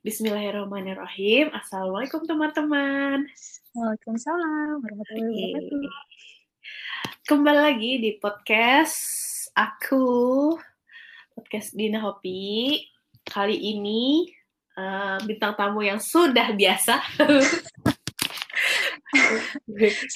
Bismillahirrahmanirrahim. Assalamualaikum teman-teman. Waalaikumsalam warahmatullahi wabarakatuh. Kembali lagi di podcast aku, podcast Dina Hopi. Kali ini uh, bintang tamu yang sudah biasa.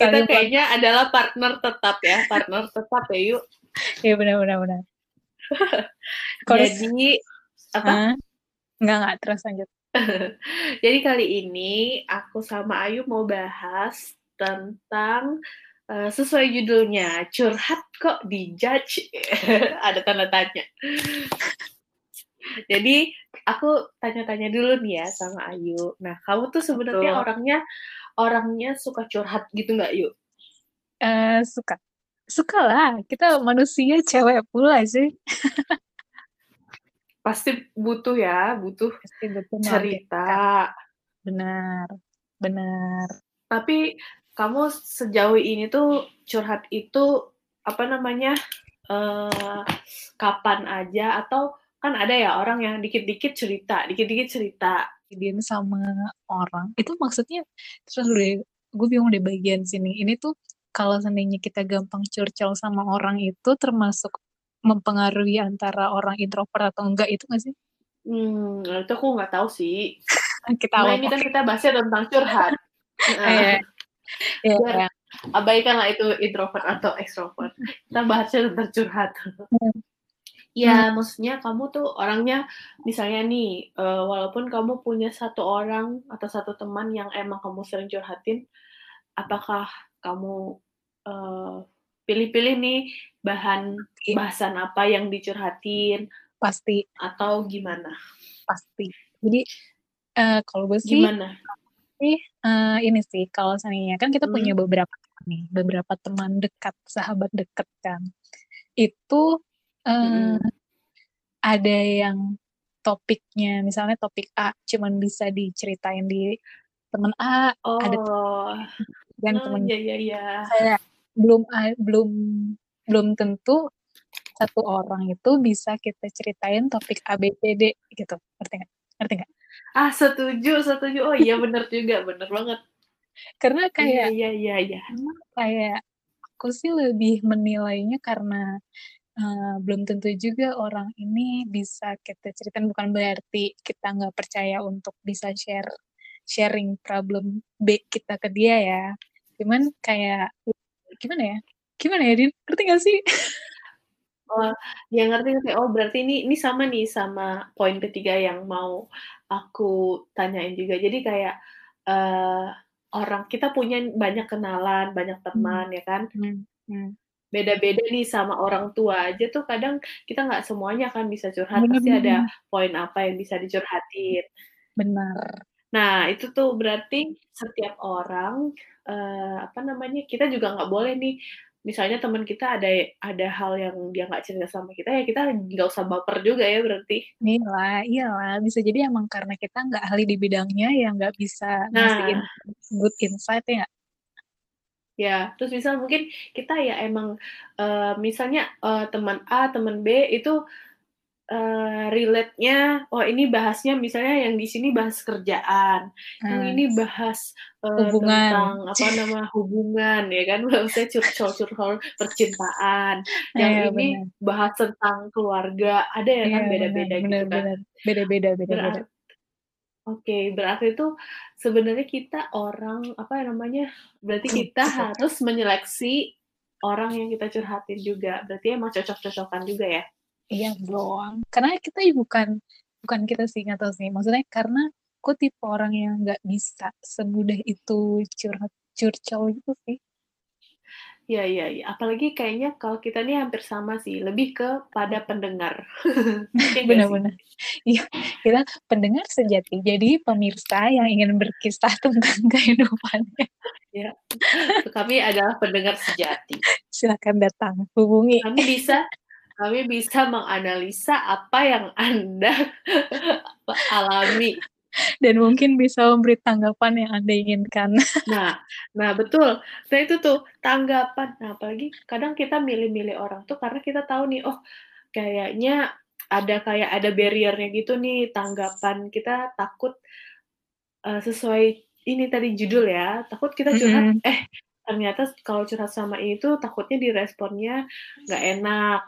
Kita kayaknya adalah partner tetap ya, partner tetap ya yuk. Iya benar-benar benar. Jadi apa? Enggak enggak terus lanjut. Jadi kali ini aku sama Ayu mau bahas tentang uh, sesuai judulnya curhat kok dijudge ada tanda tanya. Jadi aku tanya-tanya dulu nih ya sama Ayu. Nah kamu tuh sebenarnya orangnya orangnya suka curhat gitu nggak Yuk? Uh, suka, suka lah. Kita manusia cewek pula sih. Pasti butuh ya, butuh pasti butuh cerita. Benar, benar. Tapi kamu sejauh ini tuh curhat itu apa namanya uh, kapan aja atau kan ada ya orang yang dikit-dikit cerita, dikit-dikit cerita. Kejadian sama orang itu maksudnya terus deh, gue bingung deh bagian sini. Ini tuh kalau seandainya kita gampang curcol sama orang itu termasuk mempengaruhi antara orang introvert atau enggak itu nggak sih? Hmm, itu aku nggak tahu sih. kita nah, ini kan kita bahasnya tentang curhat. Iya. Iya. yeah. abaikanlah itu introvert atau extrovert. Kita bahasnya tentang curhat. Hmm. Ya, hmm. maksudnya kamu tuh orangnya, misalnya nih, uh, walaupun kamu punya satu orang atau satu teman yang emang kamu sering curhatin, apakah kamu uh, pilih-pilih nih bahan bahasan apa yang dicurhatin pasti atau gimana pasti jadi uh, kalau gue sih gimana sih uh, ini sih kalau seandainya kan kita hmm. punya beberapa nih beberapa teman dekat sahabat dekat kan itu uh, hmm. ada yang topiknya misalnya topik A cuman bisa diceritain di teman A oh. ada dan oh, teman iya, iya, iya. saya belum belum belum tentu satu orang itu bisa kita ceritain topik ABCD gitu. Ngerti nggak? Ngerti nggak? Ah setuju setuju. Oh iya bener juga bener banget. Karena kayak iya iya iya, kayak aku sih lebih menilainya karena uh, belum tentu juga orang ini bisa kita ceritain. Bukan berarti kita nggak percaya untuk bisa share sharing problem B kita ke dia ya. Cuman kayak gimana ya gimana ya Din ngerti gak sih Oh, ya ngerti ngerti. Oh, berarti ini ini sama nih sama poin ketiga yang mau aku tanyain juga. Jadi kayak uh, orang kita punya banyak kenalan, banyak hmm. teman hmm. ya kan. Hmm. Hmm. Beda-beda nih sama orang tua aja tuh kadang kita nggak semuanya kan bisa curhat. Bener, Pasti ada poin apa yang bisa dicurhatin. Benar. Nah, itu tuh berarti setiap orang uh, apa namanya kita juga nggak boleh nih. Misalnya teman kita ada ada hal yang dia nggak cerita sama kita ya kita nggak usah baper juga ya berarti. Iyalah iyalah bisa jadi emang karena kita nggak ahli di bidangnya ya nggak bisa nah. ngasih good insight ya. Ya terus misal mungkin kita ya emang uh, misalnya uh, teman A teman B itu uh, relate-nya, oh ini bahasnya misalnya yang di sini bahas kerjaan, hmm. yang ini bahas uh, hubungan. tentang apa nama hubungan ya kan, maksudnya curcol-curcol percintaan, yang ya, ini bener. bahas tentang keluarga, ada ya, kan iya, beda-beda gitu kan, beda-beda, beda-beda. Oke, okay, berarti itu sebenarnya kita orang apa ya namanya? Berarti kita harus menyeleksi orang yang kita curhatin juga. Berarti emang cocok-cocokan juga ya? Iya dong. Karena kita bukan bukan kita sih nggak tahu sih. Maksudnya karena aku tipe orang yang nggak bisa semudah itu curhat curcol gitu sih. Iya, iya, iya. Apalagi kayaknya kalau kita ini hampir sama sih, lebih ke pada pendengar. Iya Benar-benar. Iya, kita pendengar sejati. Jadi pemirsa yang ingin berkisah tentang kehidupannya. Ya, kami adalah pendengar sejati. Silakan datang, hubungi. Kami bisa kami bisa menganalisa apa yang Anda alami dan mungkin bisa memberi tanggapan yang Anda inginkan. Nah, nah betul. Nah itu tuh tanggapan. Nah, apalagi kadang kita milih-milih orang tuh karena kita tahu nih, oh kayaknya ada kayak ada barriernya gitu nih tanggapan kita takut uh, sesuai ini tadi judul ya takut kita curhat mm -hmm. eh ternyata kalau curhat sama itu takutnya diresponnya nggak enak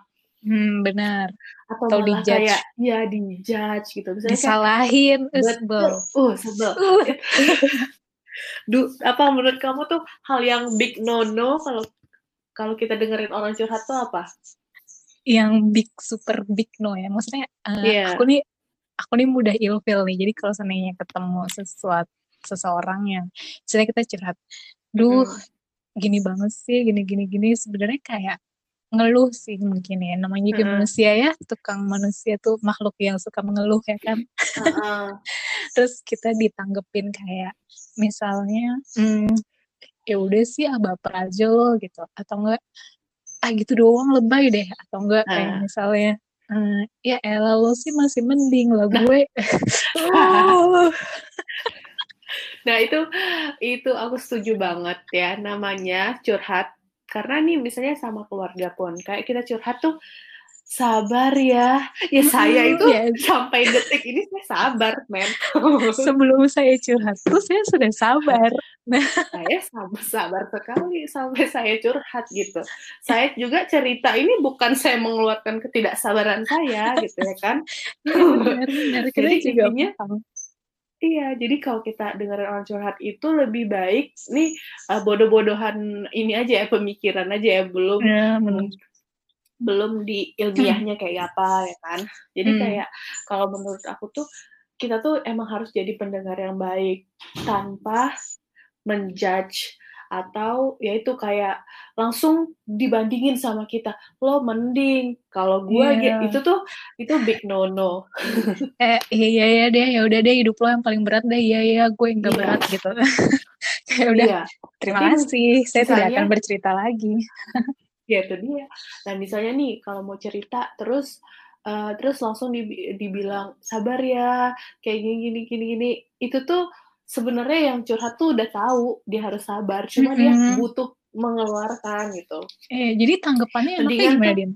Hmm, benar. Atau, Atau malah dijudge. kayak ya dijudge gitu. Misalnya Disalahin, kayak, sebel. Uh, sebel. Uh. du, apa menurut kamu tuh hal yang big no no kalau kalau kita dengerin orang curhat tuh apa? Yang big super big no ya. Maksudnya uh, eh, yeah. aku nih aku nih mudah ilfil nih. Jadi kalau seandainya ketemu sesuatu seseorang yang misalnya kita curhat, duh hmm. gini banget sih, gini gini gini sebenarnya kayak ngeluh sih mungkin ya namanya juga -uh. manusia ya tukang manusia tuh makhluk yang suka mengeluh ya kan uh -uh. terus kita ditanggepin kayak misalnya hmm, ya udah sih ah baper aja lo gitu atau enggak ah gitu doang lebay deh atau enggak uh. kayak misalnya uh, ya elah lo sih masih mending lah nah. gue oh. nah itu itu aku setuju banget ya namanya curhat karena nih misalnya sama keluarga pun kayak kita curhat tuh sabar ya. Ya saya itu ya. sampai detik ini saya sabar men. Sebelum saya curhat tuh saya sudah sabar. Nah. Saya sabar sabar sekali sampai saya curhat gitu. Saya juga cerita ini bukan saya mengeluarkan ketidaksabaran saya gitu ya kan. Ya, benar benar. Kita juga intinya, Iya, jadi kalau kita dengerin orang curhat itu lebih baik nih uh, bodoh-bodohan ini aja ya pemikiran aja ya belum ya, belum di ilmiahnya kayak apa ya kan. Jadi hmm. kayak kalau menurut aku tuh kita tuh emang harus jadi pendengar yang baik tanpa menjudge atau ya itu kayak langsung dibandingin sama kita lo mending. Kalau gue yeah. itu tuh itu big no no eh iya iya, iya deh ya udah deh hidup lo yang paling berat deh. Iya iya gue yang gak yeah. berat gitu. Kayak udah yeah. terima Tapi, kasih. Saya misalnya, tidak akan bercerita lagi. Ya itu dia. Nah misalnya nih kalau mau cerita terus uh, terus langsung dibilang sabar ya kayak gini gini gini gini. Itu tuh sebenarnya yang curhat tuh udah tahu dia harus sabar, cuma mm -hmm. dia butuh mengeluarkan gitu. Eh, jadi tanggapannya enaknya gimana, Din?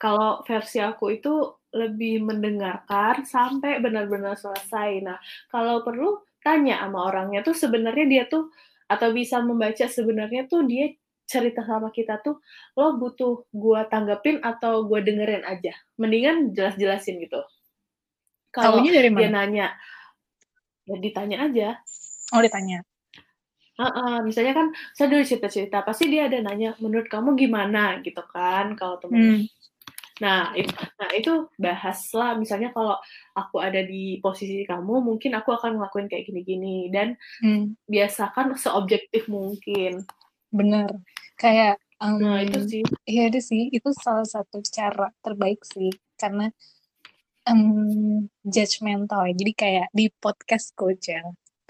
Kalau versi aku itu lebih mendengarkan sampai benar-benar selesai. Nah, kalau perlu tanya sama orangnya tuh sebenarnya dia tuh atau bisa membaca sebenarnya tuh dia cerita sama kita tuh lo butuh gua tanggepin atau gua dengerin aja. Mendingan jelas-jelasin gitu. Kalau dia nanya, ya ditanya aja. Oh ditanya. Uh, uh, misalnya kan saya dulu cerita-cerita pasti dia ada nanya menurut kamu gimana gitu kan kalau temen. Hmm. nah itu nah itu bahaslah misalnya kalau aku ada di posisi kamu mungkin aku akan ngelakuin kayak gini-gini. Dan hmm. biasakan seobjektif mungkin. Bener. Kayak um, nah itu sih. iya ada sih. Itu salah satu cara terbaik sih. Karena um, judgmental ya. Jadi kayak di podcast ya.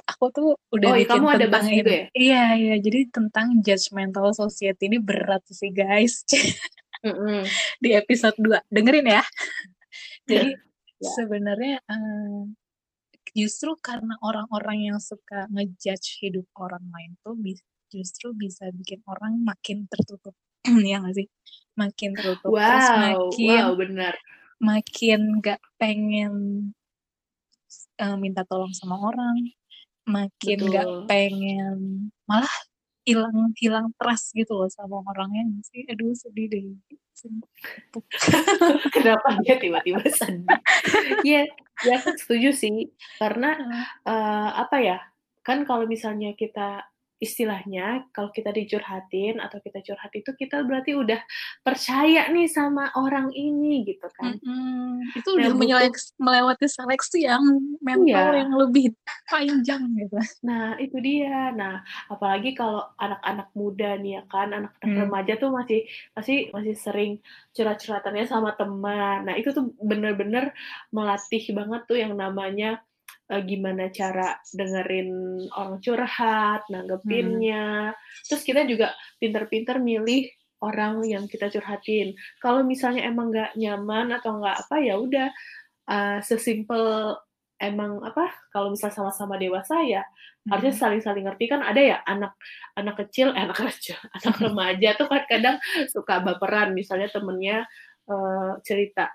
Aku tuh udah oh, bikin kamu ada ini. Gitu ya? Iya, iya. Jadi tentang judgmental society ini berat sih guys. mm -hmm. Di episode 2. Dengerin ya. Jadi ya. sebenarnya um, justru karena orang-orang yang suka ngejudge hidup orang lain tuh justru bisa bikin orang makin tertutup. ya gak sih? Makin tertutup. Wow, terus makin wow, benar makin gak pengen uh, minta tolong sama orang, makin Betul. gak pengen malah hilang hilang trust gitu loh sama orangnya sih? Aduh sedih deh. Kenapa dia tiba-tiba sedih? Ya ya setuju sih. Karena uh, apa ya kan kalau misalnya kita istilahnya kalau kita dicurhatin atau kita curhat itu kita berarti udah percaya nih sama orang ini gitu kan. Mm-hmm. Itu nah, udah melewati seleksi yang mental iya. yang lebih panjang gitu. Nah, itu dia. Nah, apalagi kalau anak-anak muda nih ya kan, anak-anak mm. remaja tuh masih masih masih sering curhat-curhatannya sama teman. Nah, itu tuh bener-bener melatih banget tuh yang namanya uh, gimana cara dengerin orang curhat, nanggepinnya. Hmm. Terus kita juga pinter-pinter milih orang yang kita curhatin. Kalau misalnya emang nggak nyaman atau nggak apa ya udah uh, sesimpel emang apa kalau misal sama-sama dewasa ya hmm. harusnya saling-saling ngerti kan ada ya anak anak kecil eh, anak kecil anak remaja tuh kan kadang suka baperan misalnya temennya uh, cerita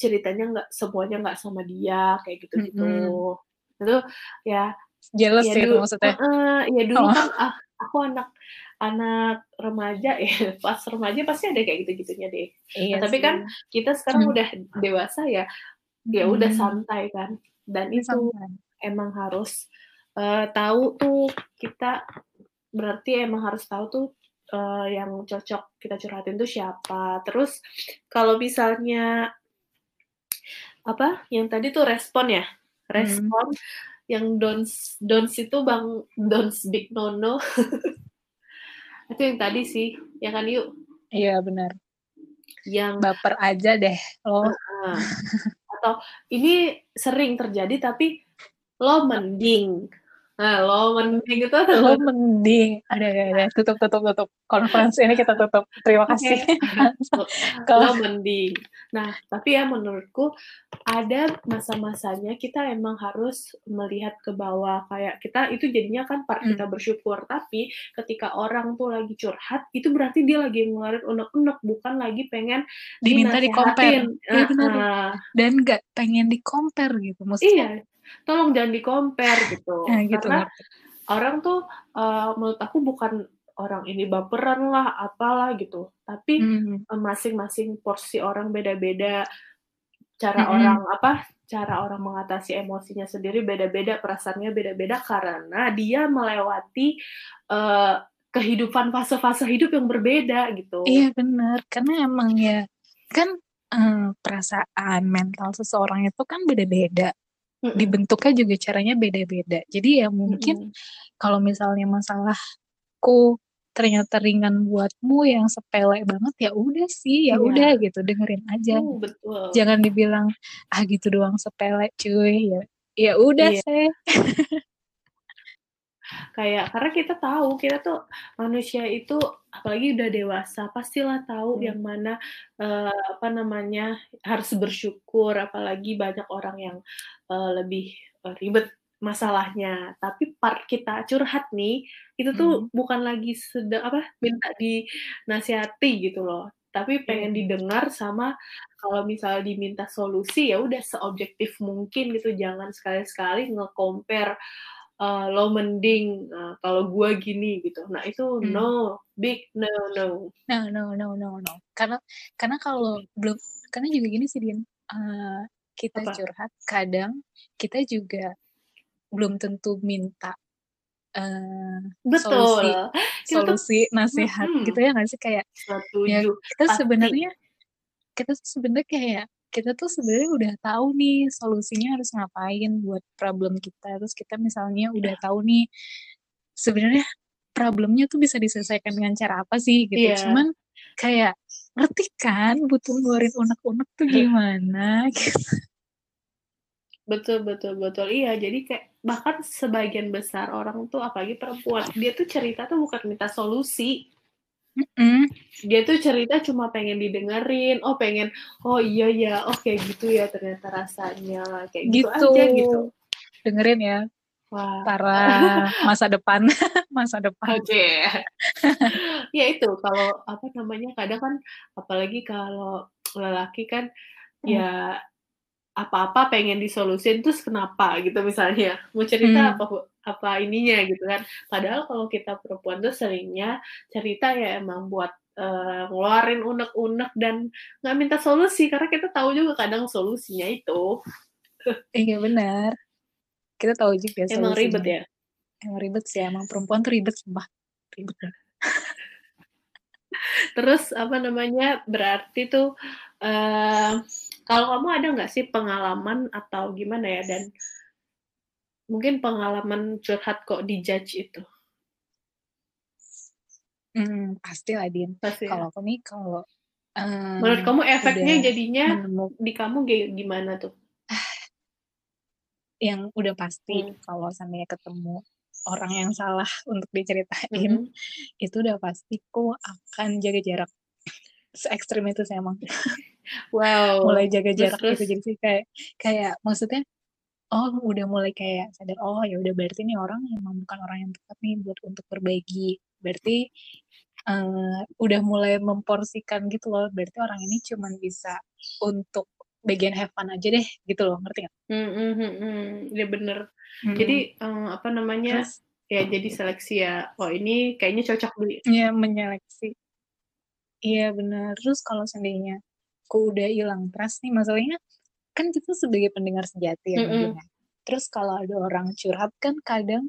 ceritanya nggak semuanya nggak sama dia kayak gitu-gitu. Mhm. Itu ya Jealous ya ya dulu maksudnya? heeh, ya dulu Oh. kan, ah, aku anak anak remaja ya, pas remaja pasti ada kayak gitu-gitunya deh. Iya Nah, tapi sih. kan kita sekarang Mhm. udah dewasa ya, ya udah Mhm. santai kan, dan Udah itu santai. emang harus, eee, tahu tuh kita berarti emang harus tahu tuh, eee, yang cocok kita curhatin tuh siapa. Terus kalau misalnya apa, yang tadi tuh respon ya, respon yang don'ts don'ts itu Bang, don'ts big no-no. Itu yang tadi sih, ya kan, Yu? Iya, benar. Yang Baper aja deh lo. Heeh. Atau ini sering terjadi tapi lo mending. Nah, lo mending itu Lo mending ada ada ada, tutup tutup tutup. Conference ini kita tutup. Terima kasih. Lo Kalau mending. Nah, tapi ya menurutku ada masa-masanya kita emang harus melihat ke bawah, kayak kita itu jadinya kan part kita Mmm. bersyukur, tapi ketika orang tuh lagi curhat, itu berarti dia lagi ngeluarin unek-unek, bukan lagi pengen Diminta di-compare. Iya benar. Heeh. Dan nggak pengen di-compare gitu, maksudnya Iya, tolong jangan di-compare gitu. Nah, gitu, Karena ngerti. orang tuh, eee, menurut aku bukan orang ini baperan lah, apalah gitu, tapi, Mhm. eee, masing-masing porsi orang beda-beda, cara Mhm. orang apa, cara orang mengatasi emosinya sendiri beda-beda, perasaannya beda-beda karena dia melewati, eee, kehidupan fase-fase hidup yang berbeda gitu. Iya bener, karena emang ya kan, eee, perasaan mental seseorang itu kan beda-beda. Dibentuknya juga caranya beda-beda. Jadi ya mungkin Mhm. kalau misalnya masalahku ternyata ringan buatmu yang sepele banget, ya udah sih, ya Iya. udah gitu, dengerin aja. Uh, betul. Jangan dibilang, "Ah gitu doang sepele cuy," ya ya udah Iya. seh. Kayak karena kita tahu, kita tuh manusia itu apalagi udah dewasa, pastilah tahu Mmm. yang mana, eee, apa namanya, harus bersyukur, apalagi banyak orang yang, eee, lebih, eee, ribet masalahnya. Tapi part kita curhat nih, itu tuh Mhm. bukan lagi sedang apa, minta dinasihati gitu loh, tapi Iya pengen didengar sama kalau misalnya diminta solusi, ya udah seobjektif mungkin gitu, jangan sekali-sekali nge-compare, eee, lo mending, eee, kalau gua gini gitu. Nah itu Mmm. no, big no-no. No no no no no. Karena karena kalau belum karena juga gini sih Din, eee, kita Apa? curhat kadang kita juga belum tentu minta, eee, Betul. solusi Kita solusi, nasehat gitu mhm. ya nggak sih? Kayak ya Setuju, kita sebenarnya kita sebenarnya kayak kita tuh sebenarnya udah tahu nih solusinya harus ngapain buat problem kita, terus kita misalnya udah Iya. tahu nih sebenarnya problemnya tuh bisa diselesaikan dengan cara apa sih gitu, Iya. cuman kayak ngerti kan butuh ngeluarin unek-unek tuh gimana gitu. Betul betul betul. Iya, jadi kayak bahkan sebagian besar orang tuh apalagi perempuan, dia tuh cerita tuh bukan minta solusi. Mhm. Dia tuh cerita cuma pengen didengerin, oh pengen, "Oh iya ya, oh kayak gitu ya ternyata rasanya," kayak gitu Gitu. aja gitu. Dengerin ya Wah. para masa depan masa depan. Oke. Ya itu, kalau apa namanya, kadang kan apalagi kalau lelaki kan, ya apa-apa pengen disolusin, terus kenapa gitu misalnya, mau cerita Mmm. apa apa ininya gitu kan. Padahal kalau kita perempuan tuh seringnya cerita ya emang buat, eee, ngeluarin unek-unek dan nggak minta solusi, karena kita tahu juga kadang solusinya itu. Iya benar. Kita tahu juga Emang ribet solusinya. ya? Emang ribet sih, emang perempuan tuh ribet sumpah, ribet. Terus apa namanya, berarti tuh, eee, kalau kamu ada nggak sih pengalaman atau gimana ya, dan mungkin pengalaman curhat kok di-judge itu? Mhm, pastilah Din. Pasti ya? Kalau aku nih kalau, Menurut eee, kamu efeknya jadinya menemu di kamu gimana tuh? Yang udah pasti Mmm. kalau seandainya ketemu orang yang salah untuk diceritain, Mhm. itu udah pasti aku akan jaga jarak. Se-ekstrem itu sih emang. Wow, Mulai jaga jarak terus? gitu, jadi sih kayak kayak maksudnya, oh udah mulai kayak sadar, oh ya udah berarti nih orang emang bukan orang yang tepat nih buat untuk berbagi. Berarti, eee, udah mulai memporsikan gitu loh, berarti orang ini cuman bisa untuk bagian have fun aja deh gitu loh, ngerti nggak? Mhm mhm, iya bener. Jadi, Mhm. eee, apa namanya, Terus ya jadi seleksi ya, oh ini kayaknya cocok nih. Iya, menyeleksi. Iya bener, terus kalau seandainya aku udah hilang trust nih, masalahnya kan kita sebagai pendengar sejati ya Mhm. ya. Terus kalau ada orang curhat kan kadang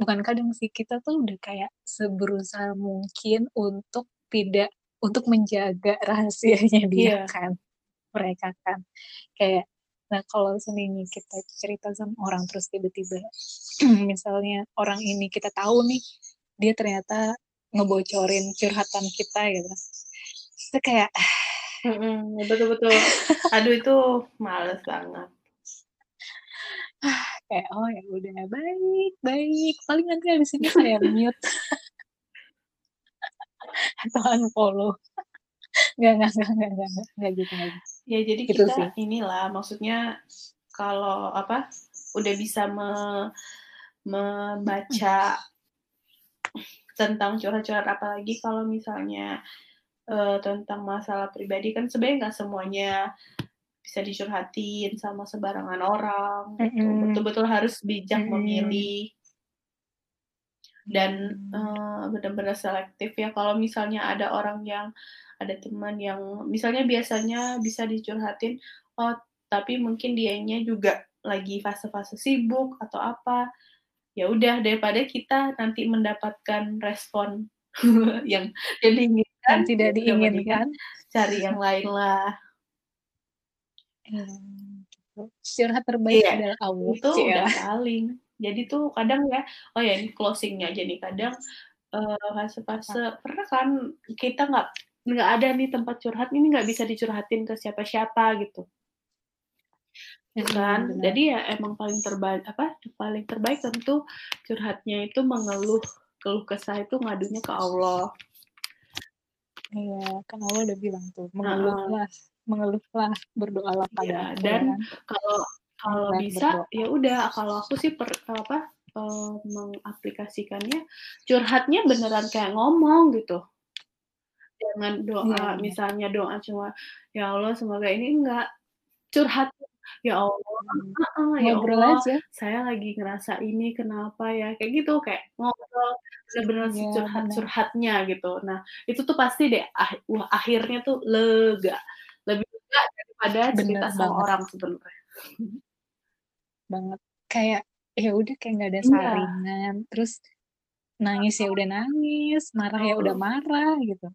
bukan kadang sih, kita tuh udah kayak seberusaha mungkin untuk tidak untuk menjaga rahasianya dia Iya. kan, mereka kan. Kayak nah kalau seandainya kita cerita sama orang terus tiba-tiba misalnya orang ini kita tahu nih, dia ternyata ngebocorin curhatan kita gitu. Itu kayak Mhm, betul betul. Aduh itu males banget. Kayak, oh ya udah, baik baik, paling nanti habis ini saya mute. Atau unfollow. Nggak nggak nggak nggak nggak nggak, nggak gitu nggak gitu. Ya jadi Gitu kita sih. inilah, maksudnya kalau apa, udah bisa me membaca tentang curhat-curhat apalagi kalau misalnya, eee, tentang masalah pribadi kan sebenarnya nggak semuanya bisa dicurhatin sama sembarangan orang gitu, Mhm. betul-betul harus bijak Mhm. memilih. Dan, eee, bener-bener selektif ya kalau misalnya ada orang yang ada teman yang misalnya biasanya bisa dicurhatin, oh tapi mungkin dianya juga lagi fase-fase sibuk atau apa, ya udah daripada kita nanti mendapatkan respon yang diinginkan, Yang tidak ya udah diinginkan. cari yang lain lah. Iya, gitu. Curhat terbaik Iya, adalah Allah, itu udah cielah. paling. Jadi tuh kadang ya, oh ya ini closing-nya aja nih, kadang, eee, fase-fase pernah kan kita nggak nggak ada nih tempat curhat, ini nggak bisa dicurhatin ke siapa-siapa gitu. Ya Mhm, kan, bener. jadi ya emang paling terbaik apa, paling terbaik tentu curhatnya itu mengeluh, keluh kesah itu ngadunya ke Allah. Iya, kan Allah udah bilang tuh, mengeluhlah mengeluhlah, berdoalah pada Iya, aku ya dan kan. kalau kalau bisa berdoa. ya udah, kalau aku sih per apa, eee, mengaplikasikannya curhatnya beneran kayak ngomong gitu. Jangan doa, bener. misalnya doa cuma, "Ya Allah semoga ini," enggak, curhat, "Ya Allah" heeh, "Ya Ngobrol Allah aja. saya lagi ngerasa ini, kenapa ya?" Kayak gitu, kayak ngobrol, bener-bener Iya, bener. securhat-curhatnya gitu. Nah, itu tuh pasti deh ah wah akhirnya tuh lega, lebih lega daripada cerita Bener sama banget. orang sebenarnya. Banget. Kayak, ya udah kayak nggak ada Iya. saringan, terus nangis ya udah nangis, marah ya udah Betul. marah gitu.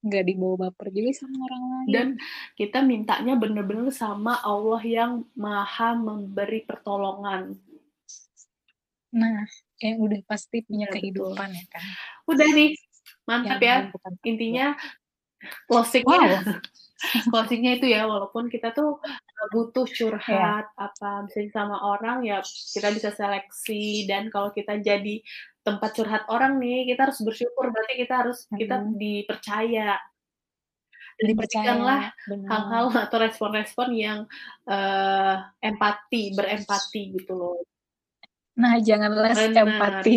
Nggak dibawa baper juga sama orang lain. Dan kita mintanya bener-bener sama Allah yang Maha Memberi Pertolongan. Nah, yang udah pasti punya betul. kehidupan ya kan. Udah nih, Yang mantap ya. menentukan takdir. Intinya closing-nya Wow. closing-nya itu ya, walaupun kita tuh, eee, butuh curhat, apa, misalnya sama orang, ya kita bisa seleksi, dan kalau kita jadi tempat curhat orang nih, kita harus bersyukur, berarti kita harus kita Mhm. dipercaya. Dan berikanlah Dipercaya, hal-hal atau respon-respon yang, eee, empati, berempati gitu loh. Nah, jangan Bener. empati.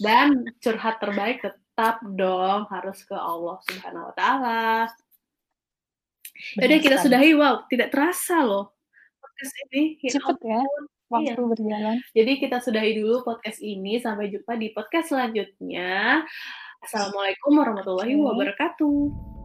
Dan curhat terbaik tetap dong harus ke Allah Subhanahu wa Ta'ala. Bener kita sudahi, wow tidak terasa loh podcast ini, ya Cepet ya, ampun. Iya. waktu berjalan. Jadi kita sudahi dulu podcast ini, sampai jumpa di podcast selanjutnya. Assalamualaikum warahmatullahi Oke. wabarakatuh.